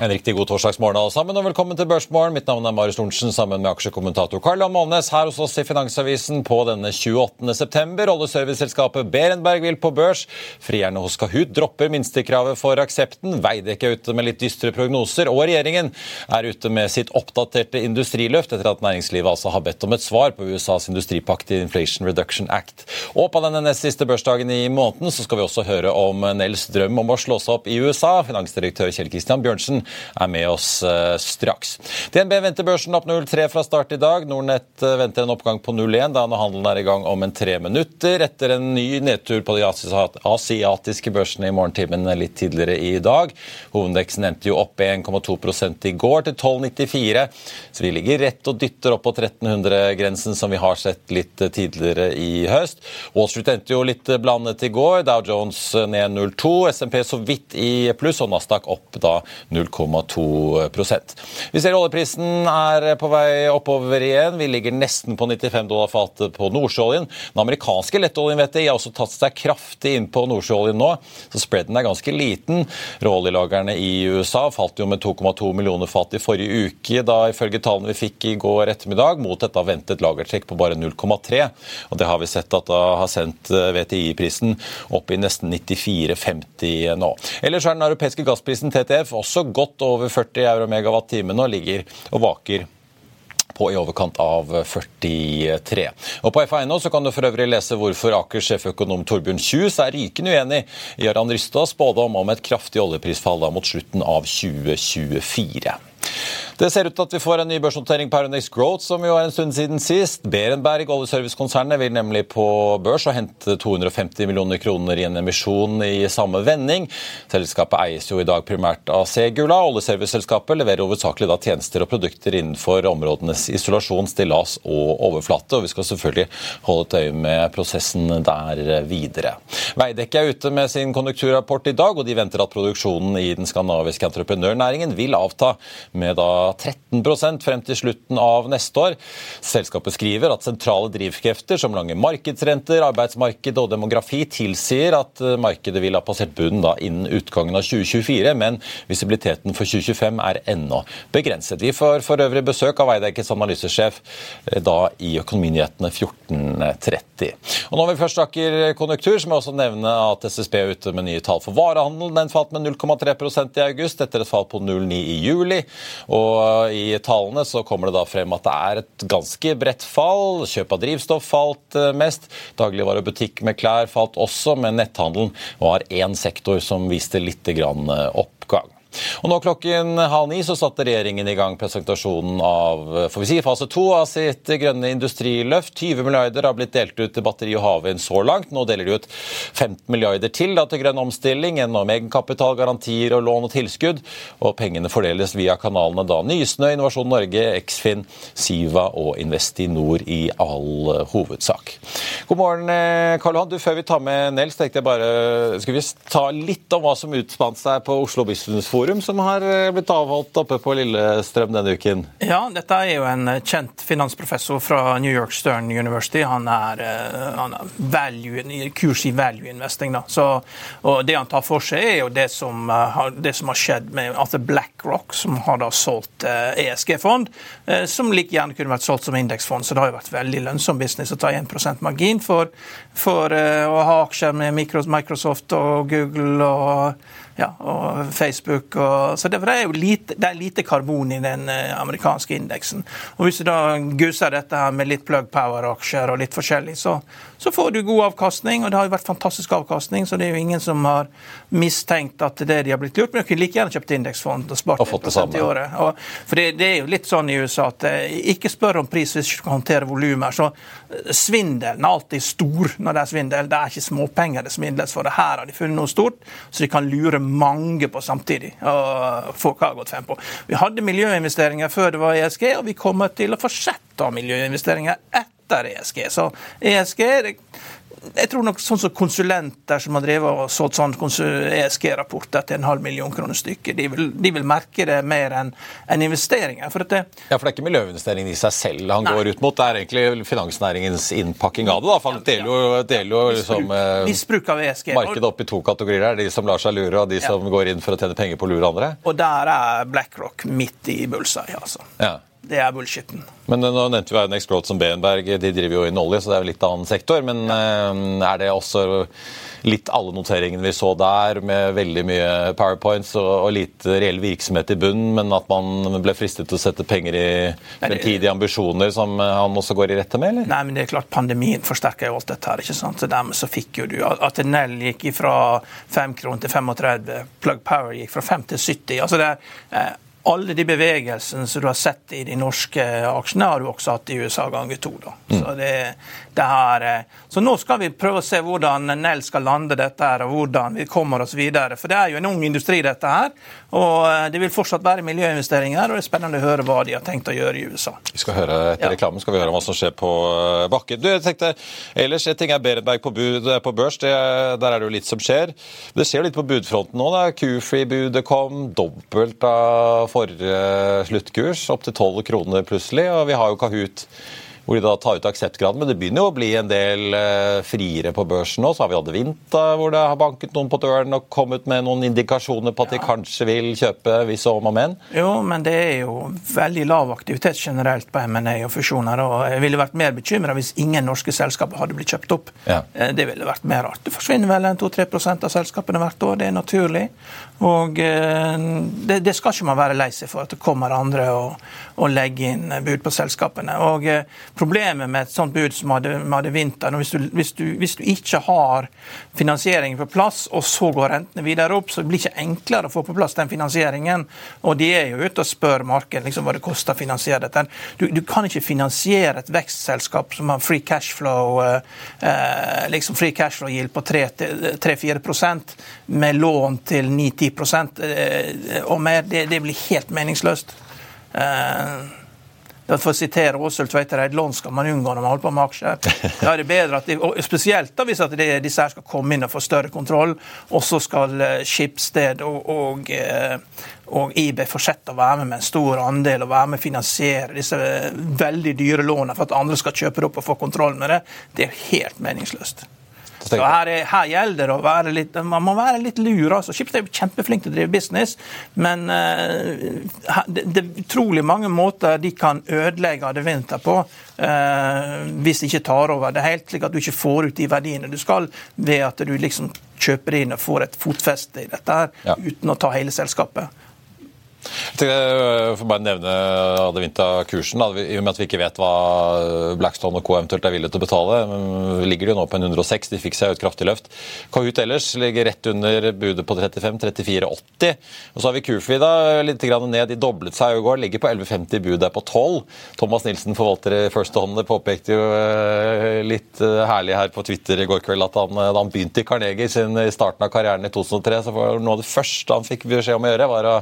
En riktig god torsdagsmorgen alle sammen, og velkommen til Børsmorgen. Mitt navn er Marius Lorentzen sammen med aksjekommentator Karl Månes her hos oss i Finansavisen på denne 28. september. Oljeserviceselskapet Berenberg vil på børs. Frierne hos Kahoot dropper minstekravet for aksepten. Veidekke er ute med litt dystre prognoser. Og regjeringen er ute med sitt oppdaterte industriløft etter at næringslivet altså har bedt om et svar på USAs industripakt i Inflation Reduction Act. Og på denne nest siste børsdagen i måneden så skal vi også høre om Nels drøm om å slå seg opp i USA. Finansdirektør Kjell Christian Bjørnsen er med oss eh, straks. DNB venter børsen opp 0,3 fra start i dag. Nordnett eh, venter en oppgang på 0,1 da handelen er i gang om en tre minutter etter en ny nedtur på de asiatiske børsene i morgentimen litt tidligere i dag. Hovedindeksen endte jo opp 1,2 i går til 12,94, så vi ligger rett og dytter opp på 1300-grensen som vi har sett litt eh, tidligere i høst. Wall Street endte jo litt blandet i går. Dow Jones ned 0,2, SMP så vidt i pluss, og Nasdaq opp da 0,2. 0,2% Vi ser oljeprisen er på vei oppover igjen. Vi ligger nesten på 95 dollar fatet på nordsjøoljen. Den amerikanske lettoljen vet jeg, har også tatt seg kraftig inn på nordsjøoljen nå, så spreaden er ganske liten. Råoljelagrene i USA falt jo med 2,2 millioner fat i forrige uke, da ifølge tallene vi fikk i går ettermiddag, mot et ventet lagertrekk på bare 0,3. Og Det har vi sett at da har sendt eh, VTI-prisen opp i nesten 94,50 nå. Ellers er den europeiske gassprisen TTF også godt godt over 40 euro megawatt-timen og ligger og vaker på i overkant av 43. Og På FA.no kan du for øvrig lese hvorfor Akers sjeføkonom Torbjørn Kjus er rykende uenig i Aran Ristas spådom om et kraftig oljeprisfall mot slutten av 2024. Det ser ut til at vi får en ny børsnotering på Euronex Growth, som jo er en stund siden sist. Berenberg, oljeservicekonsernet, vil nemlig på børs og hente 250 millioner kroner i en emisjon i samme vending. Selskapet eies jo i dag primært av Segula. Oljeserviceselskapet leverer hovedsakelig da tjenester og produkter innenfor områdenes isolasjon, stillas og overflate. og Vi skal selvfølgelig holde et øye med prosessen der videre. Veidekke er ute med sin konjunkturrapport i dag, og de venter at produksjonen i den skandinaviske entreprenørnæringen vil avta med da 13% frem til slutten av neste år. Selskapet skriver at sentrale drivkrefter som lange markedsrenter, arbeidsmarked og demografi tilsier at eh, markedet vil ha passert bunnen da innen utgangen av 2024, men visibiliteten for 2025 er ennå begrenset. Vi får for øvrig besøk av Veidekkes analysesjef eh, da i Økonominyhetene 14.30. Og Når vi først snakker konjunktur, så må jeg også nevne at SSB er ute med nye tall for varehandel. Den falt med 0,3% i august, etter et fall på 0,9 i juli. Og i tallene så kommer det da frem at det er et ganske bredt fall. Kjøp av drivstoff falt eh, mest. Dagligvare og butikk med klær falt også, men netthandelen var én sektor som viste litt eh, oppgang. Og nå klokken halv ni så satte regjeringen i gang presentasjonen av får vi si, fase to av sitt grønne industriløft. 20 milliarder har blitt delt ut til batteri og havvind så langt. Nå deler de ut 15 milliarder til da, til grønn omstilling gjennom egenkapital, garantier og lån og tilskudd. Og pengene fordeles via kanalene da Nysnø, Innovasjon Norge, Eksfin, Siva og Investinor i all hovedsak. God morgen, eh, Karl Johan. Du, før vi tar med Nels, tenkte jeg bare Skal vi ta litt om hva som utspant seg på Oslo Business Forum forum som har eh, blitt avholdt oppe på Lillestrøm denne uken. Ja, dette er jo en kjent finansprofessor fra New York Stern University. Han er, han er value, kurs i value investing. Da. Så, og Det han tar for seg, er jo det som, det som har skjedd med at BlackRock, som har da solgt ESG-fond, e som like gjerne kunne vært solgt som indeksfond. Så det har jo vært veldig lønnsom business å ta 1% margin for, for å ha aksjer med Microsoft og Google og, ja, og Facebook. Og, så det, er jo lite, det er lite karbon i den eh, amerikanske indeksen. Og Hvis du da gusser dette her med litt plug power-aksjer og litt forskjellig, så, så, får du god avkastning. Og det har jo vært fantastisk avkastning, så det er jo ingen som har mistenkt at det de har blitt gjort. Men du kunne like gjerne kjøpt indeksfond og spart og fått det samme. i året. Og, for det, det, er jo litt sånn i USA at eh, ikke spør om pris hvis du kan håndtere volumer. Så eh, svindelen er alltid stor når det er svindel. Det er ikke småpenger det svindles for. Det her har de funnet noe stort, så de kan lure mange på samtidig. og folk har gått frem på. Vi hadde miljøinvesteringer før det var ESG, og vi kommer til å fortsette å ha miljøinvesteringer etter ESG. Så ESG det jeg tror nok sånn som konsulenter som har drevet og solgt sånn ESG-rapporter til en halv million kroner stykket, de de vil merke det mer enn en investeringer. For det, ja, for det er ikke miljøinvesteringen i seg selv han nei. går ut mot, det er egentlig finansnæringens innpakking av det. da, for Han deler jo, deler jo liksom, misbruk av ESG. markedet opp i to kategorier. her, De som lar seg lure, og de som går inn for å tjene penger på å lure andre. Og der er BlackRock midt i bullseye, altså. Ja. Det er bullshitten. Men eh, nå nevnte vi Next Growth som Berenberg. De driver jo inn olje, så det er jo litt annen sektor. Men ja. Eh, er det også litt alle noteringene vi så der, med veldig mye powerpoints og, og lite reell virksomhet i bunnen, men at man ble fristet til å sette penger i fremtidige ambisjoner, som eh, han også går i rette med, eller? Nei, men det er klart pandemien forsterker jo alt dette her, ikke sant. Så dermed så fikk jo du at Nell gikk fra 5 kroner til 35, Plug Power gikk fra 5 til 70. altså det er alle de bevegelsene som du har sett i de norske aksjene, har du også hatt i USA ganger to. Da. Mm. Så, det, det her, eh, så nå skal vi prøve å se hvordan Nell skal lande dette her, og hvordan vi kommer oss videre. For det er jo en ung industri, dette her. Og eh, det vil fortsatt være miljøinvesteringer, og det er spennende å høre hva de har tenkt å gjøre i USA. Vi skal høre Etter ja. reklamen skal vi høre hva som skjer på eh, bakken. Du, jeg tenkte, ellers En ting er Berenberg på, bud, på børs, det, der er det jo litt som skjer. Det skjer litt på budfronten nå. Q-free-budet kom, dobbelt av forrige sluttkurs, opp til 12 kroner plutselig. Og vi har jo Kahoot hvor de da tar ut akseptgraden. Men det begynner jo å bli en del eh, friere på børsen nå. Så har vi hatt Vinta, hvor det har banket noen på døren og kommet med noen indikasjoner på at de kanskje vil kjøpe hvis om og men. Jo, men det er jo veldig lav aktivitet generelt på M&A og fusjoner. og Jeg ville vært mer bekymra hvis ingen norske selskaper hadde blitt kjøpt opp. Ja. Eh, det ville vært mer rart. Det forsvinner vel 2-3 av selskapene hvert år. Det er naturlig. Og eh, det, det, skal ikke man være lei seg for at det kommer andre og, og legger inn bud på selskapene. Og eh, Problemet med et sånt bud som hadde, hadde vinteren, hvis du, hvis, hvis du, ikke har finansieringen på plass, og så går rentene videre opp, så blir det ikke enklere å få på plass den finansieringen. Og de er jo ute og spør markedet liksom, hva det koster å finansiere dette. Du, du, kan ikke finansiere et vekstselskap som har free cashflow eh, liksom free cashflow yield på 3-4 med lån til 9-10 10 og mer. Det, det blir helt meningsløst. For å sitere Åshild Tveitereid, lån skal man unngå når man holder på med aksjer. Da er det bedre at de, Spesielt da hvis at de, disse her skal komme inn og få større kontroll, og så skal Skipsted og, og, og eBay fortsette å være med med en stor andel og være med å finansiere disse veldig dyre lånene for at andre skal kjøpe det opp og få kontroll med det. Det er helt meningsløst. Så her, her, gjelder det å være litt Man må være litt lur. altså. Schibsted er kjempeflink til å drive business, men uh, det, det, er utrolig mange måter de kan ødelegge det vinter på uh, hvis de ikke tar over. Det er helt slik at du ikke får ut de verdiene du skal, ved at du liksom kjøper inn og får et fotfeste i dette her, ja. uten å ta hele selskapet. Jeg øh, får bare nevne Adevinta-kursen. I og med at vi ikke vet hva Blackstone og Co. eventuelt er villige til å betale, ligger de nå på en 106. De fikk seg et kraftig løft. Kahoot ellers ligger rett under budet på 35, 34,80. Og så har vi Kufi da, litt ned. De doblet seg i går, ligger på 11,50. Budet er på 12. Thomas Nilsen, forvalter i First Hånd, påpekte jo litt herlig her på Twitter i går kveld at han, da han begynte i Carnegie sin, i starten av karrieren i 2003, så var noe av det første han fikk beskjed om å gjøre, var å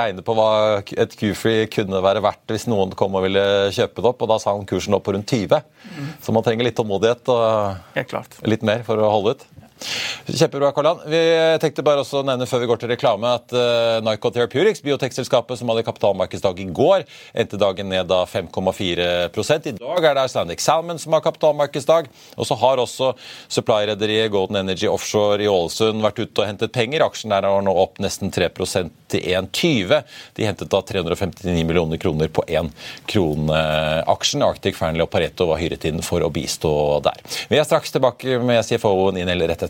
regne på hva et Q-free kunne være verdt hvis noen kom og ville kjøpe det opp. og Da sa han kursen opp på rundt 20. Mm. Så man trenger litt tålmodighet og litt mer for å holde ut. Kjempebra, Karlan. Vi tenkte bare også å nevne før vi går til reklame at uh, Nyco Therapeutics, biotekselskapet som hadde kapitalmarkedsdag i går, endte dagen ned da 5,4 I dag er det Icelandic Salmon som har kapitalmarkedsdag. Og så har også supply-rederiet Golden Energy Offshore i Ålesund vært ute og hentet penger. Aksjen der er nå opp nesten 3% til 1,20. De hentet da 359 millioner kroner på én krone aksjen. Arctic Fearnley og Pareto var hyret inn for å bistå der. Vi er straks tilbake med CFO-en inn eller rett etter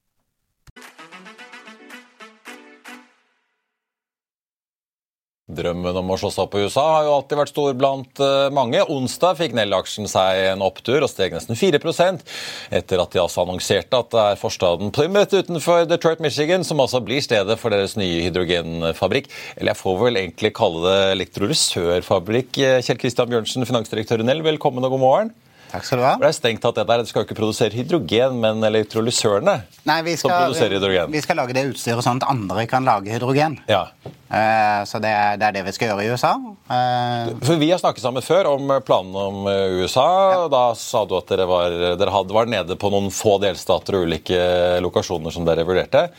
Drømmen om å slå seg opp i USA har jo alltid vært stor blant eh, mange. Onsdag fikk Nell-aksjen seg en opptur og steg nesten 4% etter at de altså annonserte at det er forstaden Plymouth utenfor Detroit, Michigan som altså blir stedet for deres nye hydrogenfabrikk. Eller jeg får vel egentlig kalle det elektrolysørfabrikk. Kjell Kristian Bjørnsen, finansdirektør i Nell, velkommen og god morgen. Takk skal du ha. Det er strengt tatt det der, Du skal jo ikke produsere hydrogen, men elektrolysørene Nei, vi skal, som produserer hydrogen. Vi skal lage det utstyret sånn at andre kan lage hydrogen. Ja. Uh, så det er, det er, det vi skal gjøre i USA. Uh, For Vi har snakket sammen før om planene om eh, USA. Ja. Da sa du at dere, var, dere hadde, var nede på noen få delstater og ulike lokasjoner som dere vurderte.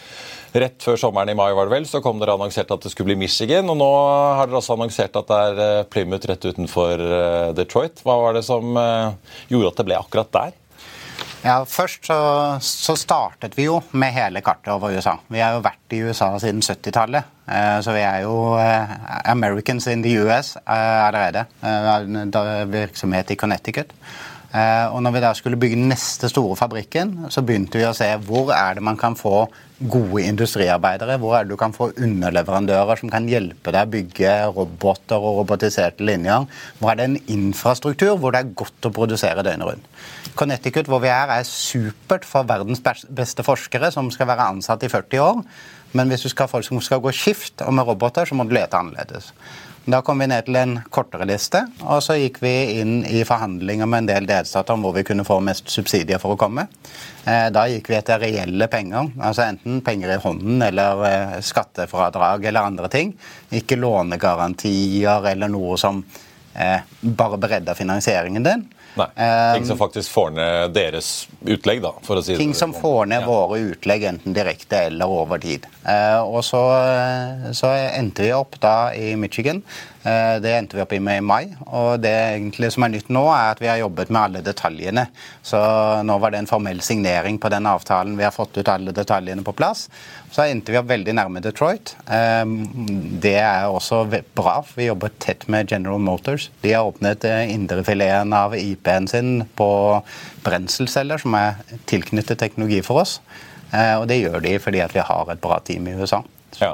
Rett før sommeren i mai var det vel, så kom dere annonsert at det skulle bli Michigan. Og nå har dere også annonsert at det er eh, Plymouth rett utenfor eh, Detroit. Hva var det som eh, gjorde at det ble akkurat der? Ja, Først så, så, startet vi jo med hele kartet over USA. Vi har jo vært i USA siden 70-tallet. Så vi er jo Americans in the US allerede. Virksomhet i Connecticut. Og når vi da skulle bygge neste store fabrikken, så begynte vi å se hvor er det man kan få gode industriarbeidere, hvor er det du kan få underleverandører som kan hjelpe deg å bygge roboter og robotiserte linjer. Hvor er det en infrastruktur hvor det er godt å produsere døgnet rundt. Connecticut, hvor vi er, er supert for verdens beste forskere som skal være ansatt i 40 år. Men hvis du skal ha folk som skal gå skift og med roboter, så må du lete annerledes. Da kom vi ned til en kortere liste, og så gikk vi inn i forhandlinger med en del delstater om hvor vi kunne få mest subsidier for å komme. Eh, da gikk vi etter reelle penger, altså enten penger i hånden eller eh, skattefradrag eller andre ting. Ikke lånegarantier eller noe som eh, bare beredder finansieringen din. Nei, Ting som faktisk får ned deres utlegg, da, for å si ting det Ting som får ned ja. våre utlegg, enten direkte eller over tid. Eh, og så, så, endte vi opp da i Michigan Eh, det endte vi opp med i mai. Og det egentlig som er nytt nå, er at vi har jobbet med alle detaljene. Så nå var det en formell signering på den avtalen. Vi har fått ut alle detaljene på plass. Så endte vi opp veldig nærme Detroit. Eh, det er også bra. Vi jobber tett med General Motors. De har åpnet eh, indrefileten av IP-en sin på brenselceller, som er tilknyttet teknologi for oss. Og det gjør de fordi vi har et bra team i USA. Så, ja.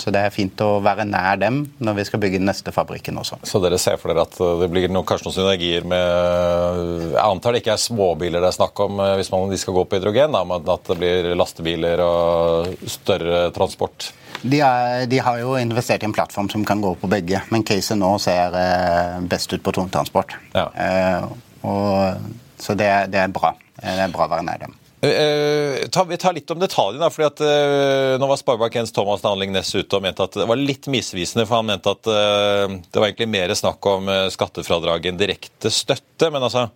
så, det er fint å være nær dem når vi skal bygge den neste fabrikken også. Så dere ser for dere at det blir noen, kanskje noen synergier med Jeg antar det ikke er småbiler det er snakk om eh, hvis man, de skal gå på hydrogen, da, men at det blir lastebiler og større transport? De, er, de, har jo investert i en plattform som kan gå på begge, men caset nå ser eh, best ut på tungtransport. Ja. Eh, og, så det, det, er bra. Det er bra å være nær dem. Uh, ta, vi tar litt om detaljene. fordi at uh, Nå var Sparebank1s Thomas Danling Næss ute og mente at det var litt misvisende. for Han mente at uh, det var egentlig mer snakk om skattefradrag enn direkte støtte. Men altså,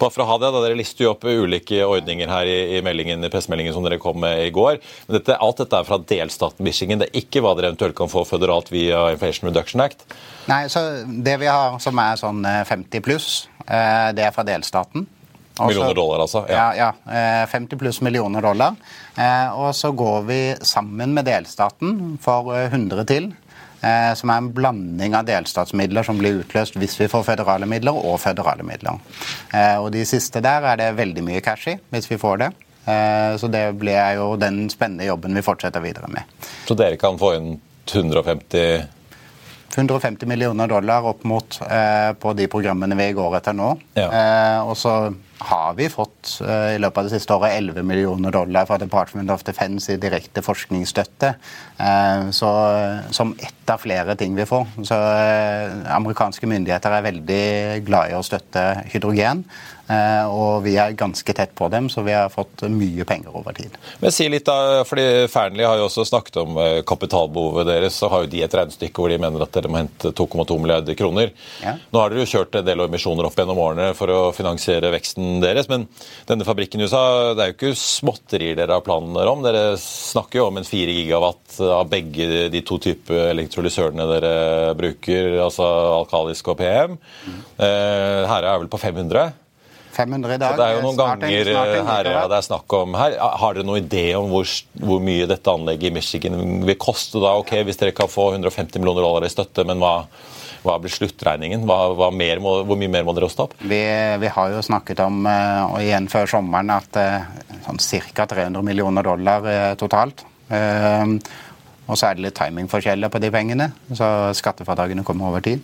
bare for å ha det, da dere lister jo opp ulike ordninger her i, i, meldingen, i pressemeldingen som dere kom med i går. Men dette, alt dette er fra delstaten Michigan. Det er ikke hva dere eventuelt kan få føderalt via Inflation Reduction Act? Nei, så Det vi har som er sånn 50 pluss, det er fra delstaten. Også, millioner dollar, altså? Ja, ja, ja 50 eh, pluss millioner dollar. Eh, og så går vi sammen med delstaten for 100 eh, til. Som er en blanding av delstatsmidler som blir utløst hvis vi får føderale midler, og føderale midler. Og de siste der er det veldig mye cash i, hvis vi får det. Så det blir jo den spennende jobben vi fortsetter videre med. Så dere kan få inn 150 150 millioner dollar opp mot eh, på de programmene vi går etter nå. Ja. Eh, og så har vi fått uh, i løpet av det siste året 11 millioner dollar fra Department of Defense i direkte forskningsstøtte. Uh, så, som ett av flere ting vi får. Så uh, amerikanske myndigheter er veldig glad i å støtte hydrogen. Eh, og vi er ganske tett på dem, så vi har fått mye penger over tid. Men si litt da, fordi Fearnley har jo også snakket om eh, kapitalbehovet deres. Så har jo de et regnestykke hvor de mener at dere må hente 2,2 milliarder kroner. Ja. Nå har dere jo kjørt en del emisjoner opp gjennom årene for å finansiere veksten deres. Men denne fabrikken i USA, det er jo ikke småtterier dere har planer om. Dere snakker jo om en 4 gigawatt av begge de to typer elektrolysørene dere bruker, altså alkalisk og PM. Mm. Herre er vel på 500? 500 i dag. Det er jo noen snart, ganger snart eh, her, ja, det er snakk om her. Har dere noen idé om hvor, hvor, mye dette anlegget i Michigan vil koste da? Ok, Hvis dere kan få 150 millioner dollar i støtte, men hva, hva blir sluttregningen? Hva, hva må, hvor mye mer må dere hoste opp? Vi, vi, har jo snakket om, eh, og igjen før sommeren, at eh, sånn ca. 300 millioner dollar totalt. Og så er det litt timingforskjeller på de pengene, så skattefradragene kommer over tid.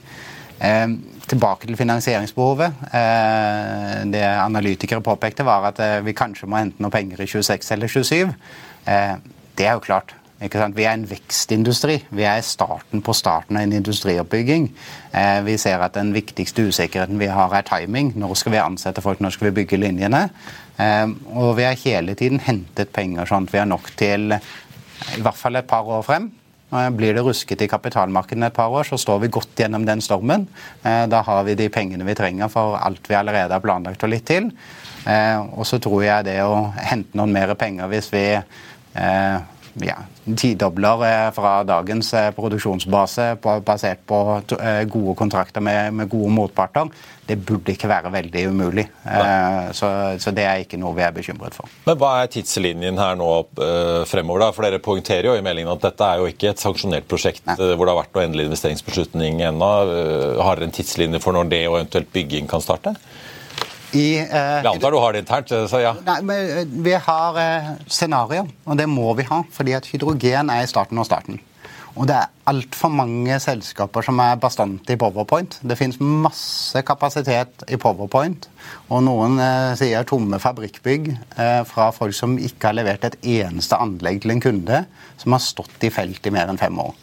Eh, tilbake til finansieringsbehovet. Eh, det analytikere påpekte, var at eh, vi kanskje må hente noe penger i 26 eller 27. Det er jo klart. Vi er en vekstindustri. Vi er starten på starten av en industrioppbygging. Vi ser at den viktigste usikkerheten vi har, er timing. Når skal vi ansette folk, når skal vi bygge linjene? Og vi har hele tiden hentet penger sånn at vi har nok til i hvert fall et par år frem. Blir det rusket i kapitalmarkedene et par år, så står vi godt gjennom den stormen. Eh, da har vi de pengene vi trenger for alt vi allerede har planlagt og litt til. Eh, og så tror jeg det å hente noen mer penger hvis vi eh, ja, tidobler eh, fra dagens eh, produksjonsbase basert på eh, gode kontrakter med, med, gode motparter, det burde ikke være veldig umulig. Så, så, det er ikke noe vi er bekymret for. Men Hva er tidslinjen her nå fremover? da? For Dere poengterer jo i meldingen at dette er jo ikke et sanksjonert prosjekt Nei. hvor det har vært noe endelig investeringsbeslutning ennå. Har dere en tidslinje for når det og eventuelt bygging kan starte? I, eh, jeg antar du har det internt? så ja. Nei, men eh, Vi har eh, scenarioer, og det må vi ha. fordi at hydrogen er i starten av starten. Og det er altfor mange selskaper som er bastante i Powerpoint. Det fins masse kapasitet i Powerpoint, og noen eh, sier tomme fabrikkbygg eh, fra folk som ikke har levert et eneste anlegg til en kunde, som har stått i felt i mer enn fem år.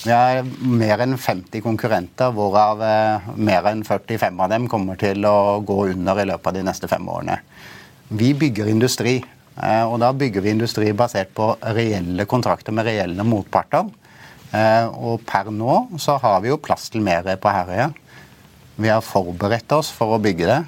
Vi har mer enn 50 konkurrenter, hvorav eh, mer enn 45 av dem kommer til å gå under i løpet av de neste fem årene. Vi bygger industri, eh, og da bygger vi industri basert på reelle kontrakter med reelle motparter. Eh, og per nå så har vi jo plass til mer på Herøya. Vi har forberedt oss for å bygge det.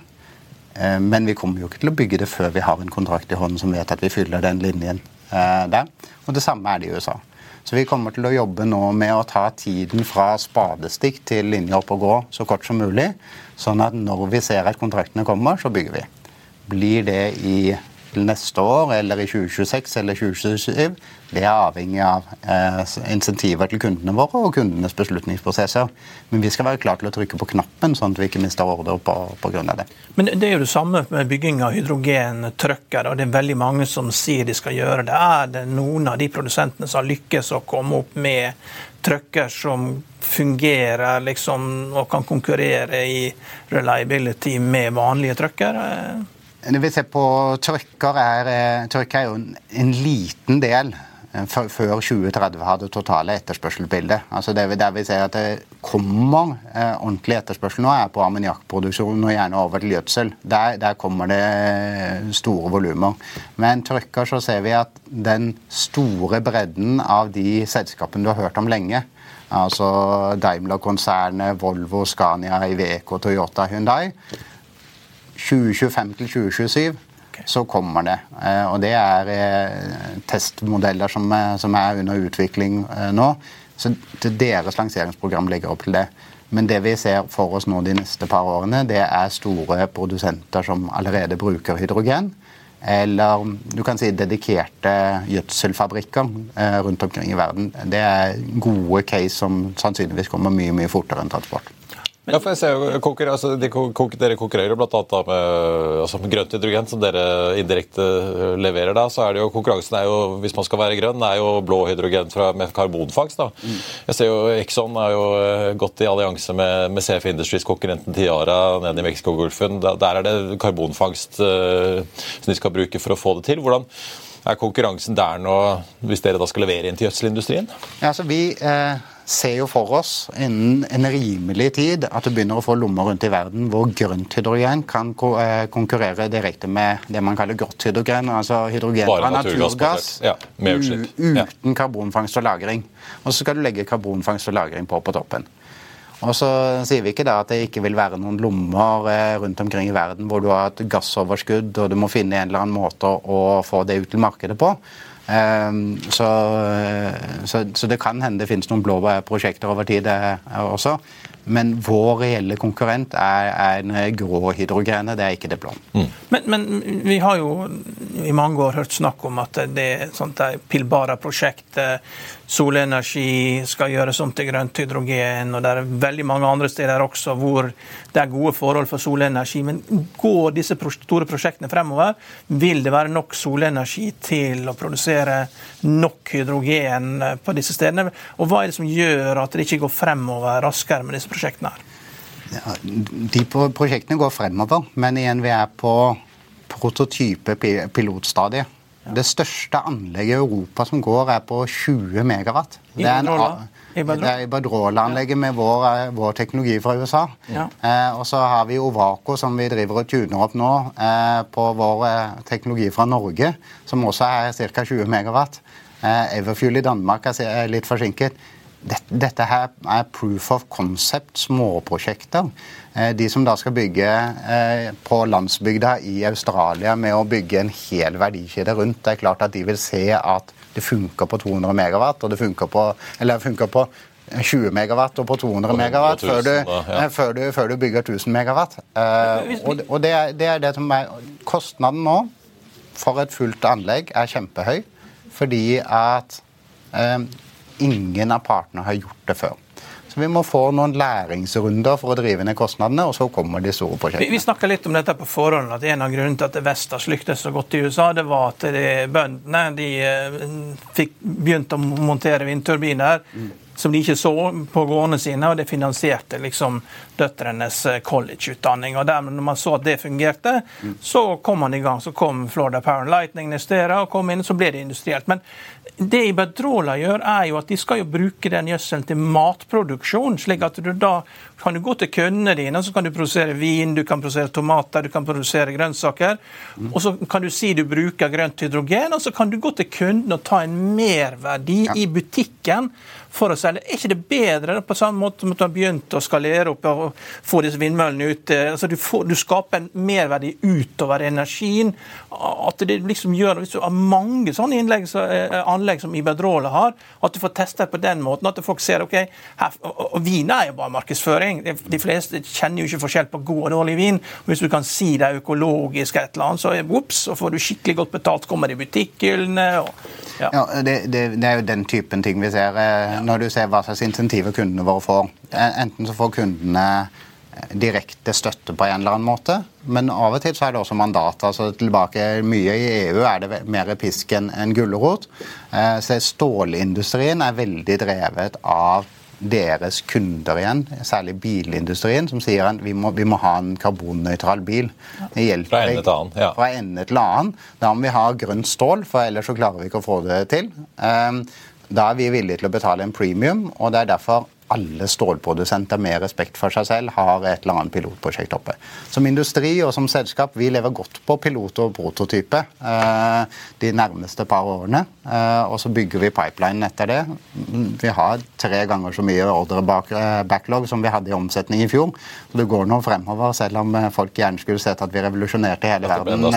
Men vi kommer jo ikke til å bygge det før vi har en kontrakt i hånden som vet at vi fyller den linjen der. Og det samme er det i USA. Så vi kommer til å jobbe nå med å ta tiden fra spadestikk til linje opp og gå så kort som mulig. Sånn at når vi ser at kontraktene kommer, så bygger vi. Blir det i neste år eller i 2026 eller 2027, det er avhengig av eh, insentiver til kundene våre og kundenes beslutningsprosesser. Men vi skal være klare til å trykke på knappen, sånn at vi ikke mister ordre av det. Men det er jo det samme med bygging av hydrogentrucker, og det er veldig mange som sier de skal gjøre det. Er det noen av de produsentene som har lykkes å komme opp med trucker som fungerer liksom, og kan konkurrere i reliability med vanlige trucker? Når vi ser på trykker, er, eh, trykker er jo en, en liten del eh, før 2030 har det totale etterspørselbildet. Altså det, der vi ser at det kommer eh, ordentlig etterspørsel nå, er på ammoniakkproduksjon og gjerne over til gjødsel. Der, der kommer det eh, store volumer. Men trykker så ser vi at den store bredden av de selskapene du har hørt om lenge, altså Daimler-konsernet, Volvo, Scania, Iveco, Toyota, Hyundai 2025 til 2027 så kommer det. Eh, og det er eh, testmodeller som, eh, som er under utvikling nå. Så deres lanseringsprogram legger opp til det. Men det vi ser for oss nå de neste par årene, det er store produsenter som allerede bruker hydrogen. Eller du kan si dedikerte gjødselfabrikker rundt omkring i verden. Det er gode case som sannsynligvis kommer mye mye fortere enn transport. Men, ja, for jeg ser jo, konkurrer, altså, de, Dere konkurrerer bl.a. med, altså, med grønt hydrogen, som dere indirekte eh, leverer. da, så er det jo Konkurransen er jo, hvis man skal være grønn, er jo blå hydrogen fra, med karbonfangst. da. Mm. Jeg ser jo Exxon har jo eh, gått i allianse med, med CF Industries, konkurrenten Tiara, nede i Mexicogolfen. Der, der er det karbonfangst uh, som de skal bruke for å få det til. Hvordan er konkurransen der nå, hvis dere da skal levere inn til gjødselindustrien? Ja, altså vi... Eh ser jo for oss innen en rimelig tid at du begynner å få lommer rundt i verden hvor grønt hydrogen kan eh, konkurrere direkte med det man kaller grått hydrogen. Altså hydrogen fra naturgass ja, uten karbonfangst og -lagring. Og så skal du legge karbonfangst og -lagring på på toppen. Og så sier vi ikke da at det ikke vil være noen lommer eh, rundt omkring i verden hvor du har et gassoverskudd og du må finne en eller annen måte å få det ut til markedet på. Ehm, så, så, så, det kan hende det finnes noen blå prosjekter over tid også. Men vår reelle konkurrent er, er en grå hydrogene, det er ikke det blå. Mm. Men, men, vi har jo i mange år hørt snakk om at det er et sånt Pilbara-prosjekt solenergi skal gjøres om til grønt hydrogen, og det er veldig mange andre steder også hvor det er gode forhold for solenergi. Men går disse store prosjektene fremover, vil det være nok solenergi til å produsere nok hydrogen på disse stedene? Og hva er det som gjør at det ikke går fremover raskere med disse prosjektene? her? Ja, de prosjektene går fremover, men igjen vi er på prototype pilotstadiet. Det største anlegget i Europa som går, er på 20 megawatt. Det er, en, det Iberdrola-anlegget med vår, eh, vår, teknologi fra USA. Ja. Eh, og så har vi Ovaco, som vi driver og tuner opp nå, eh, på vår eh, teknologi fra Norge, som også er ca. 20 megawatt. Eh, Everfuel i Danmark er litt forsinket. Dette her er proof of concept, småprosjekter. Eh, de som da skal bygge eh, på landsbygda i Australia med å bygge en hel verdikjede rundt, det er klart at de vil se at det funker på 200 megawatt, og det funker på, eller funker på 20 megawatt og på 200 megawatt før du, ja. før, du, før du, bygger 1000 megawatt. Eh, og, og det, er, det, er, det som er Kostnaden nå for et fullt anlegg er kjempehøy fordi at eh, ingen av partene har gjort det før. Så Vi må få noen læringsrunder for å drive ned kostnadene, og så kommer de store prosjektene. Vi, vi snakka litt om dette på forhånd, at en av grunnene til at Vestas lyktes så godt i USA, det var at de, bøndene de, eh, fikk begynt å montere vindturbiner. Mm som de ikke så på gårdene sine, og det finansierte liksom døtrenes eh, collegeutdanning. Og der, når man så at det fungerte, mm. så kom man i gang. Så kom Florida Power and Lightning Nestera, og kom inn, så ble det industrielt. Men det Iberdrola gjør, er jo at de skal jo bruke den gjødselen til matproduksjon. slik at du da kan du gå til kundene dine, så kan du produsere vin, du kan produsere tomater, du kan produsere grønnsaker. Mm. Og så kan du si du bruker grønt hydrogen, og så kan du gå til kunden og ta en merverdi ja. i butikken for å selge er ikke det bedre på samme måte som at du har begynt å skalere opp og få disse vindmøllene ut? Altså, du, får, du skaper en merverdi utover energien. At det liksom gjør, Hvis du har mange sånne innlegg, så, eh, anlegg som Iberdrola har, at du får testet på den måten. At folk ser ok, her, og, og vin er jo bare markedsføring. De, fleste kjenner jo ikke forskjell på god og dårlig vin. Hvis du kan si det er økologisk, et eller annet, så, ups, så får du skikkelig godt betalt. Kommer i butikkhyllene. Ja. ja det, det, det, er jo den typen ting vi ser. Eh, når du ser hva slags insentiver kundene våre får. Enten så får kundene direkte støtte på en eller annen måte. Men av og til så er det også mandat. altså tilbake Mye i EU er det mer pisk enn en gulrot. Eh, så stålindustrien er veldig drevet av deres kunder igjen, særlig bilindustrien, som sier at vi må, vi må ha en karbonnøytral bil. Det hjelper fra ende til annen. Ja. Fra ende til annen. Da må vi ha grønt stål, for ellers så klarer vi ikke å få det til. Eh, da er vi villige til å betale en premium, og det er derfor alle stålprodusenter med respekt for seg selv har et eller annet pilotprosjekt oppe. Som industri og som selskap vi lever godt på pilot og prototype eh, de nærmeste par årene. Eh, og så bygger vi pipeline etter det. Vi har tre ganger så mye ordre-backlog som vi hadde i omsetning i fjor. Så det går nå fremover, selv om folk gjerne skulle sett at vi revolusjonerte hele verden.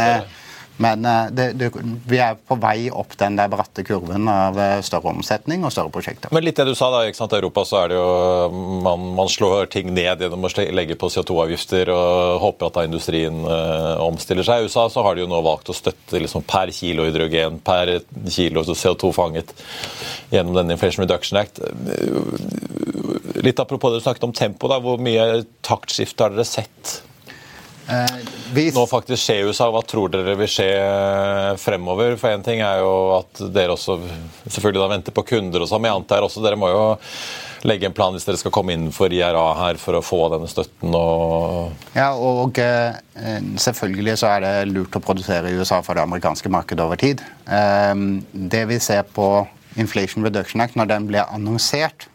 Men eh, det, det, vi er på vei opp den der bratte kurven av eh, større omsetning og større prosjekter. Men litt det du sa da, ikke sant, I Europa så er det jo man, man slår ting ned gjennom å legge på CO2-avgifter og håper at da industrien uh, omstiller seg. I USA så har de jo nå valgt å støtte liksom, per kilo hydrogen, per kilo CO2 fanget gjennom denne Inflation Reduction Act. Litt apropos det du snakket om tempo, da, hvor mye taktskifte har dere sett? Eh, vi... Nå faktisk skjer i USA. Hva tror dere vil skje eh, fremover? For én ting er jo at dere også selvfølgelig da venter på kunder og sånn, men jeg antar også dere må jo legge en plan hvis dere skal komme innenfor IRA her for å få denne støtten og Ja, og eh, selvfølgelig så er det lurt å produsere i USA for det amerikanske markedet over tid. det vi ser på Inflation Reduction Act, når den ble annonsert,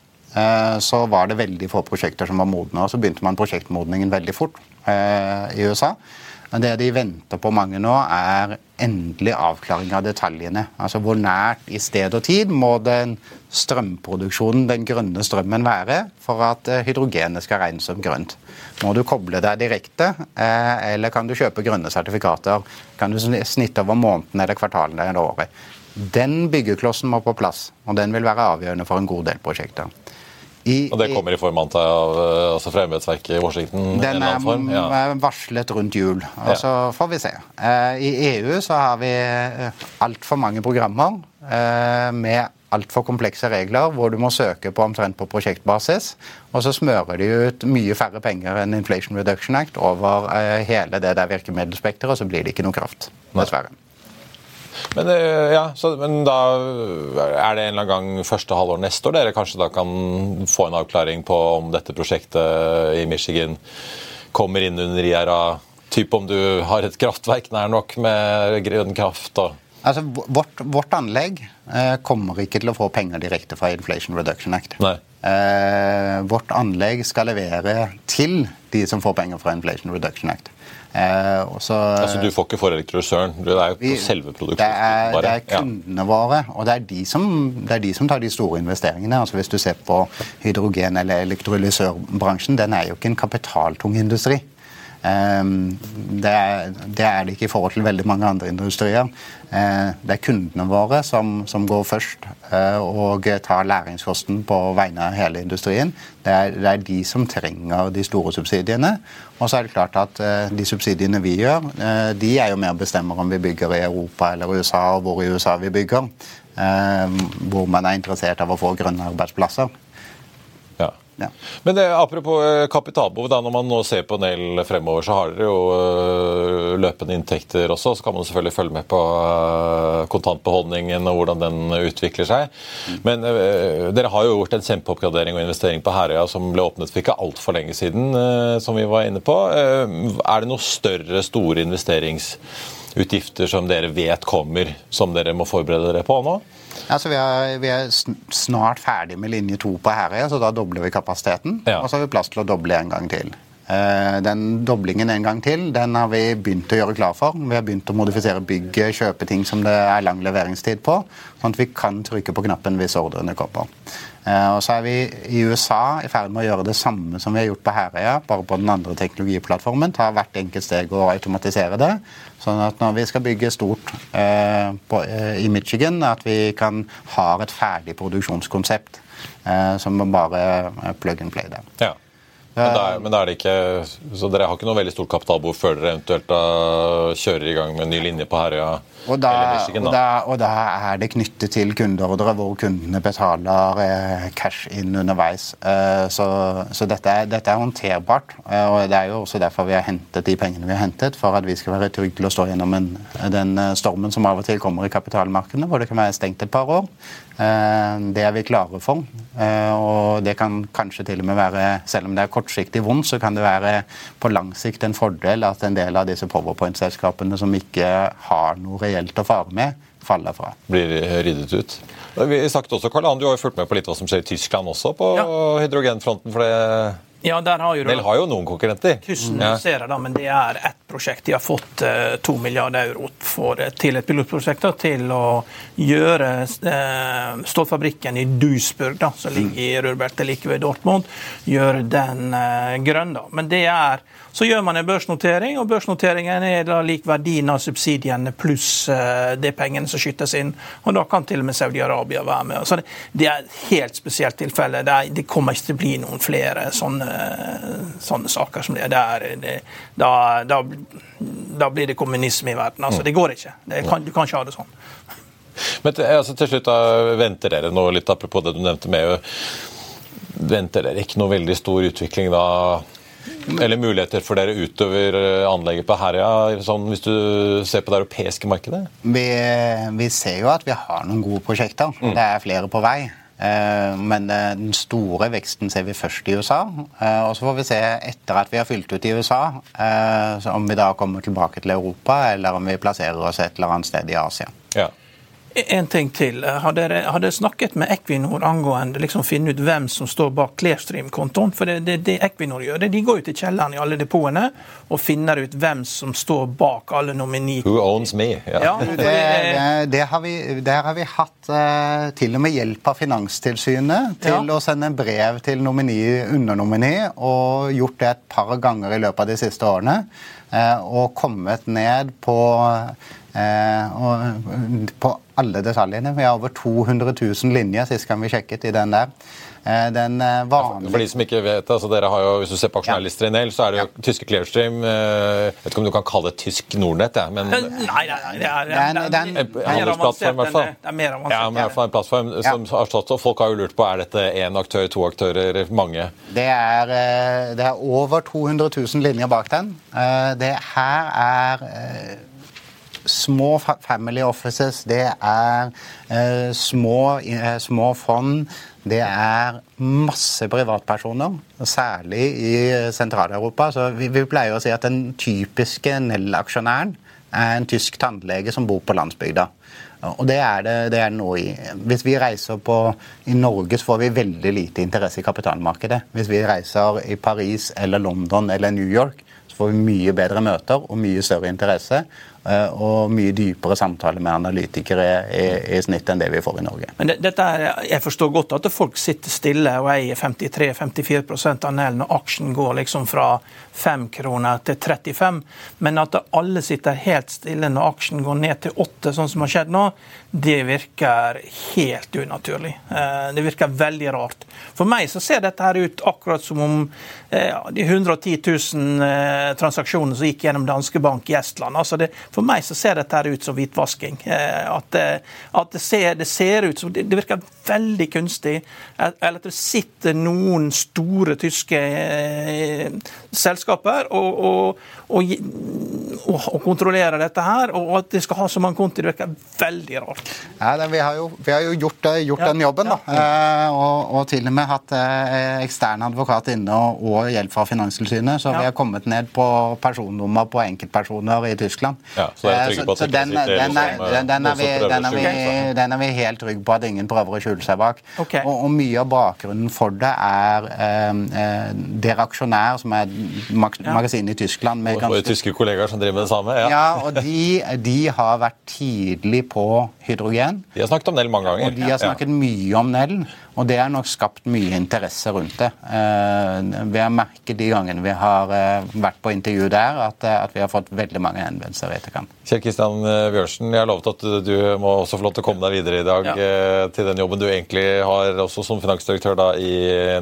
så var det veldig få prosjekter som var modne. og Så begynte man prosjektmodningen veldig fort. Eh, i USA. Men det de venter på mange nå, er endelig avklaring av detaljene. Altså Hvor nært i sted og tid må den strømproduksjonen, den grønne strømmen, være for at eh, hydrogenet skal regnes som grønt? Må du koble deg direkte, eh, eller kan du kjøpe grønne sertifikater? Kan du snitte over måneden eller kvartalene eller året? Den byggeklossen må på plass, og den vil være avgjørende for en god del prosjekter. I, og det kommer i form av eh, altså fra embetsverket i Washington? Den er form, ja. varslet rundt jul, og så får vi se. Eh, I EU så har vi eh, altfor mange programmer med altfor komplekse regler, hvor du må søke på omtrent på prosjektbasis. Og så smører de ut mye færre penger enn Inflation Reduction Act over hele det der virkemiddelspekteret, og så blir det ikke noe kraft. Dessverre. Men, eh, ja, så, men, da er det en eller annen gang første halvår neste år dere kanskje da kan få en avklaring på om dette prosjektet i Michigan kommer inn under IRA? Typ om du har et kraftverk nær nok med grønn kraft? og Altså, vårt, vårt anlegg eh, kommer ikke til å få penger direkte fra Inflation Reduction Act. Eh, vårt anlegg skal levere til de som får penger fra Inflation Reduction Act. Eh, også, altså Du får ikke for elektrolysøren, det er jo på selve produksjonen? Det er, det er kundene våre, og det er, de som, det er de som tar de store investeringene. altså Hvis du ser på hydrogen- eller elektrolysørbransjen, den er jo ikke en kapitaltung industri. Ehm, det er, det er, det ikke i forhold til veldig mange andre industrier. Eh, det er kundene våre som, som går først eh, og tar læringskosten på vegne av hele industrien. Det er, det er, de som trenger de store subsidiene. Og så er det klart at eh, de subsidiene vi gjør, de er jo med og bestemmer om vi bygger i Europa eller USA, og hvor i USA vi bygger. Hvor man er interessert av å få grønne arbeidsplasser. Ja. Men det, apropos eh, kapitalbehov, da, når man nå ser på Nell fremover, så har dere jo uh, løpende inntekter også. Så kan man selvfølgelig følge med på kontantbeholdningen og hvordan den utvikler seg. Mm. Men dere har jo gjort en kjempeoppgradering og investering på Herøya som ble åpnet for ikke altfor lenge siden, som vi var inne på. er det noe større, store investeringsutgifter som dere vet kommer, som dere må forberede dere på nå? Altså, vi, er, vi er snart ferdig med linje to på Herøya, så da dobler vi kapasiteten. Ja. Og så har vi plass til å doble en gang til. Den doblingen en gang til den har vi begynt å gjøre klar for. Vi har begynt å modifisere bygget, kjøpe ting som det er lang leveringstid på, sånn at vi kan trykke på knappen hvis ordrene kommer. Og så er vi i USA i ferd med å gjøre det samme som vi har gjort på Herøya, bare på den andre teknologiplattformen. Ta hvert enkelt steg og automatisere det. Sånn at når vi skal bygge stort eh, på, eh, i Michigan, at vi kan ha et ferdig produksjonskonsept eh, som bare plug and play det. Ja. Men, da, men da er det ikke, så dere har ikke noe veldig stort kapitalbehov før dere eventuelt da kjører i gang med en ny linje på Herøya? Og da, Michigan, da. Og, da, og da, er det knyttet til kundeordre hvor kundene betaler eh, cash inn underveis. Eh, så, så dette, er, dette, er, håndterbart. Eh, og Det er jo også derfor vi har hentet de pengene vi har hentet, for at vi skal være trygge til å stå gjennom en, den stormen som av og til kommer i kapitalmarkedene, hvor det kan være stengt et par år. Det er vi klare for. Og det kan kanskje til og med være, selv om det er kortsiktig vondt, så kan det være på lang sikt en fordel at en del av disse powerpoint-selskapene som ikke har noe reelt å fare med, faller fra. Blir ryddet ut. Vi snakket også, Karl Ann, Du har jo fulgt med på litt hva som skjer i Tyskland også, på ja. hydrogenfronten. for det ja, der har jo Del har jo noen konkurrenter. Ja. ser da, men det er ett prosjekt. De har fått uh, to milliarder euro for, til et pilotprosjekt da, til å gjøre uh, stålfabrikken i Duisburg, da, som ligger i rørbeltet like ved Dortmund, gjøre den grønn. Da. Men det er så gjør man en børsnotering, og børsnoteringen er da lik verdien av subsidiene pluss de pengene som skytes inn. Og da kan til og med Saudi-Arabia være med. Så det, er et helt spesielt tilfelle. Det, er, det, kommer ikke til å bli noen flere sånne, sånne saker som det. det, det da, da, da, blir det kommunisme i verden. Altså, det går ikke. Kan, du kan ikke ha det sånn. Men til, altså, til slutt, da, venter dere nå litt apropos det du nevnte med Venter dere ikke noe veldig stor utvikling da? Eller muligheter for dere utover eh, anlegget på Herøya, sånn, hvis du ser på det europeiske markedet? Vi, vi, ser jo at vi har noen gode prosjekter. Mm. Det er flere på vei. Eh, men eh, den store veksten ser vi først i USA. Og så får vi se etter at vi har fylt ut i USA, om vi da kommer tilbake til Europa, eller om vi plasserer oss et eller annet sted i Asia. Ja. En ting til. Har dere, har dere snakket med Equinor angående liksom finne ut hvem som står bak Clearstream-kontoen? For det, det, det, Equinor gjør, det, de går jo til kjelleren i alle depotene og finner ut hvem som står bak alle nomini... Who owns me? Yeah. ja det, det, har vi, der har vi hatt uh, til og med hjelp av Finanstilsynet til ja. å sende brev til nomini, undernomini, og gjort det et par ganger i løpet av de siste årene. Uh, og kommet ned på uh, på alle detaljene. Vi har over 200 000 linjer sist gang vi sjekket i den der. Eh, den eh, vanlige... For de som ikke vet, altså dere har jo, Hvis du ser på aksjonærlister i NEL, så er det jo ja. tyske Clearstream eh, Jeg vet ikke om du kan kalle det tysk Nordnett, ja, men Nei, nei, nei, det er, en, handelsplattform, i hvert fall. Det er mer avansert. Ja, men i hvert fall en plattform som har stått, og Folk har jo lurt på er dette én aktør, to aktører, mange? Det er, det er over 200 000 linjer bak den. Det her er små family offices, det er eh, små, eh, små, fond. Det er masse privatpersoner, særlig i Sentral-Europa. Så vi, vi, pleier å si at den typiske Nell-aksjonæren er en tysk tannlege som bor på landsbygda. Og det er det, det er nå i. Hvis vi reiser på I Norge så får vi veldig lite interesse i kapitalmarkedet. Hvis vi reiser i Paris eller London eller New York, så får vi mye bedre møter og mye større interesse. Eh, og mye dypere samtale med analytikere i, i, snitt enn det vi får i Norge. Men det, dette er, Jeg forstår godt at folk sitter stille og eier 53-54 av Nell når aksjen går liksom fra 5 kroner til 35, men at alle sitter helt stille når aksjen går ned til 8, sånn som har skjedd nå, det virker helt unaturlig. Eh, det virker veldig rart. For meg så ser dette her ut akkurat som om eh, de 110 000 transaksjonene som gikk gjennom Danske Bank i Estland. altså det for meg så ser dette ut som hvitvasking. Eh, at, at det, ser, det, ser, ut som Det virker veldig kunstig. Eller at det sitter noen store tyske eh, selskaper og, og, og, og, kontrollere dette her. Og at de skal ha så mange konti, det virker veldig rart. Ja, det, vi, har jo, vi, har jo, gjort, gjort ja, den jobben, da. Ja. Eh, og, til og med hatt ekstern advokat inne og, hjelp fra Finanstilsynet. Så vi har kommet ned på personnummer på enkeltpersoner i Tyskland. Så så, den, den, den, den, er vi, den, vi, den vi helt trygge på at ingen prøver å skjule seg bak. Okay. Og, og, mye av bakgrunnen for det er eh, Dere aksjonær, som er mag magasin i Tyskland med ganske... Og tyske kollegaer som driver med det samme? Ja, ja og de, de, har vært tidlig på hydrogen. De har snakket om Nell mange ganger. Og de har snakket mye om Nell. Og det har nok skapt mye interesse rundt det. Eh, vi har merket de gangene vi har eh, vært på intervju der, at, eh, at vi har fått veldig mange henvendelser i etterkant. Kjell Kristian Bjørnsen, jeg har lovet at du må også få lov til å komme deg videre i dag ja. til den jobben du egentlig har også som finansdirektør da i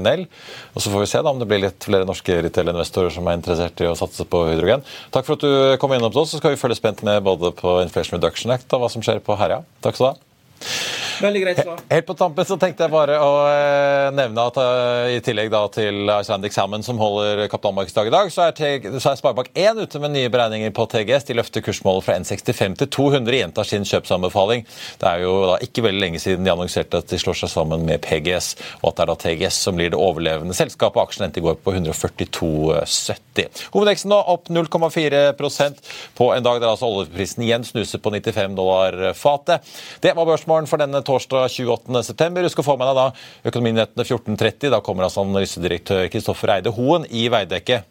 Nell. Og Så får vi se da om det blir litt flere norske retail-investorer som er interessert i å satse på hydrogen. Takk for at du kom innom til oss, så skal vi følge spent med både på Inflation Reduction Act og hva som skjer på Herja. Takk skal du ha. Veldig greit svar. Helt på tampen så tenkte jeg bare å eh, nevne at uh, i tillegg da til Icelandic Salmon, som holder kapitalmarkedsdag i dag, så er, så er Sparebank1 ute med nye beregninger på TGS. De løfter kursmålet fra 1,65 til 200, gjentar sin kjøpsanbefaling. Det er jo da ikke veldig lenge siden de annonserte at de slår seg sammen med PGS, og at det er da TGS som blir det overlevende selskapet. Aksjen endte i går på 142,70. Hovedeksen nå opp 0,4% på en dag der altså oljeprisen igjen snuser på 95 dollar fatet. Det var børsmålen for denne torsdag 28.9. Husk å få med deg da Økonominyhetene 14.30. Da kommer altså analysedirektør Kristoffer Eide Hoen i Veidekke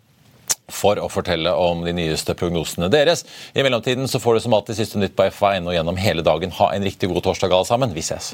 for å fortelle om de nyeste prognosene deres. I mellomtiden så får du som alltid siste nytt på FA1 og gjennom hele dagen. Ha en riktig god torsdag alle sammen. Vi ses.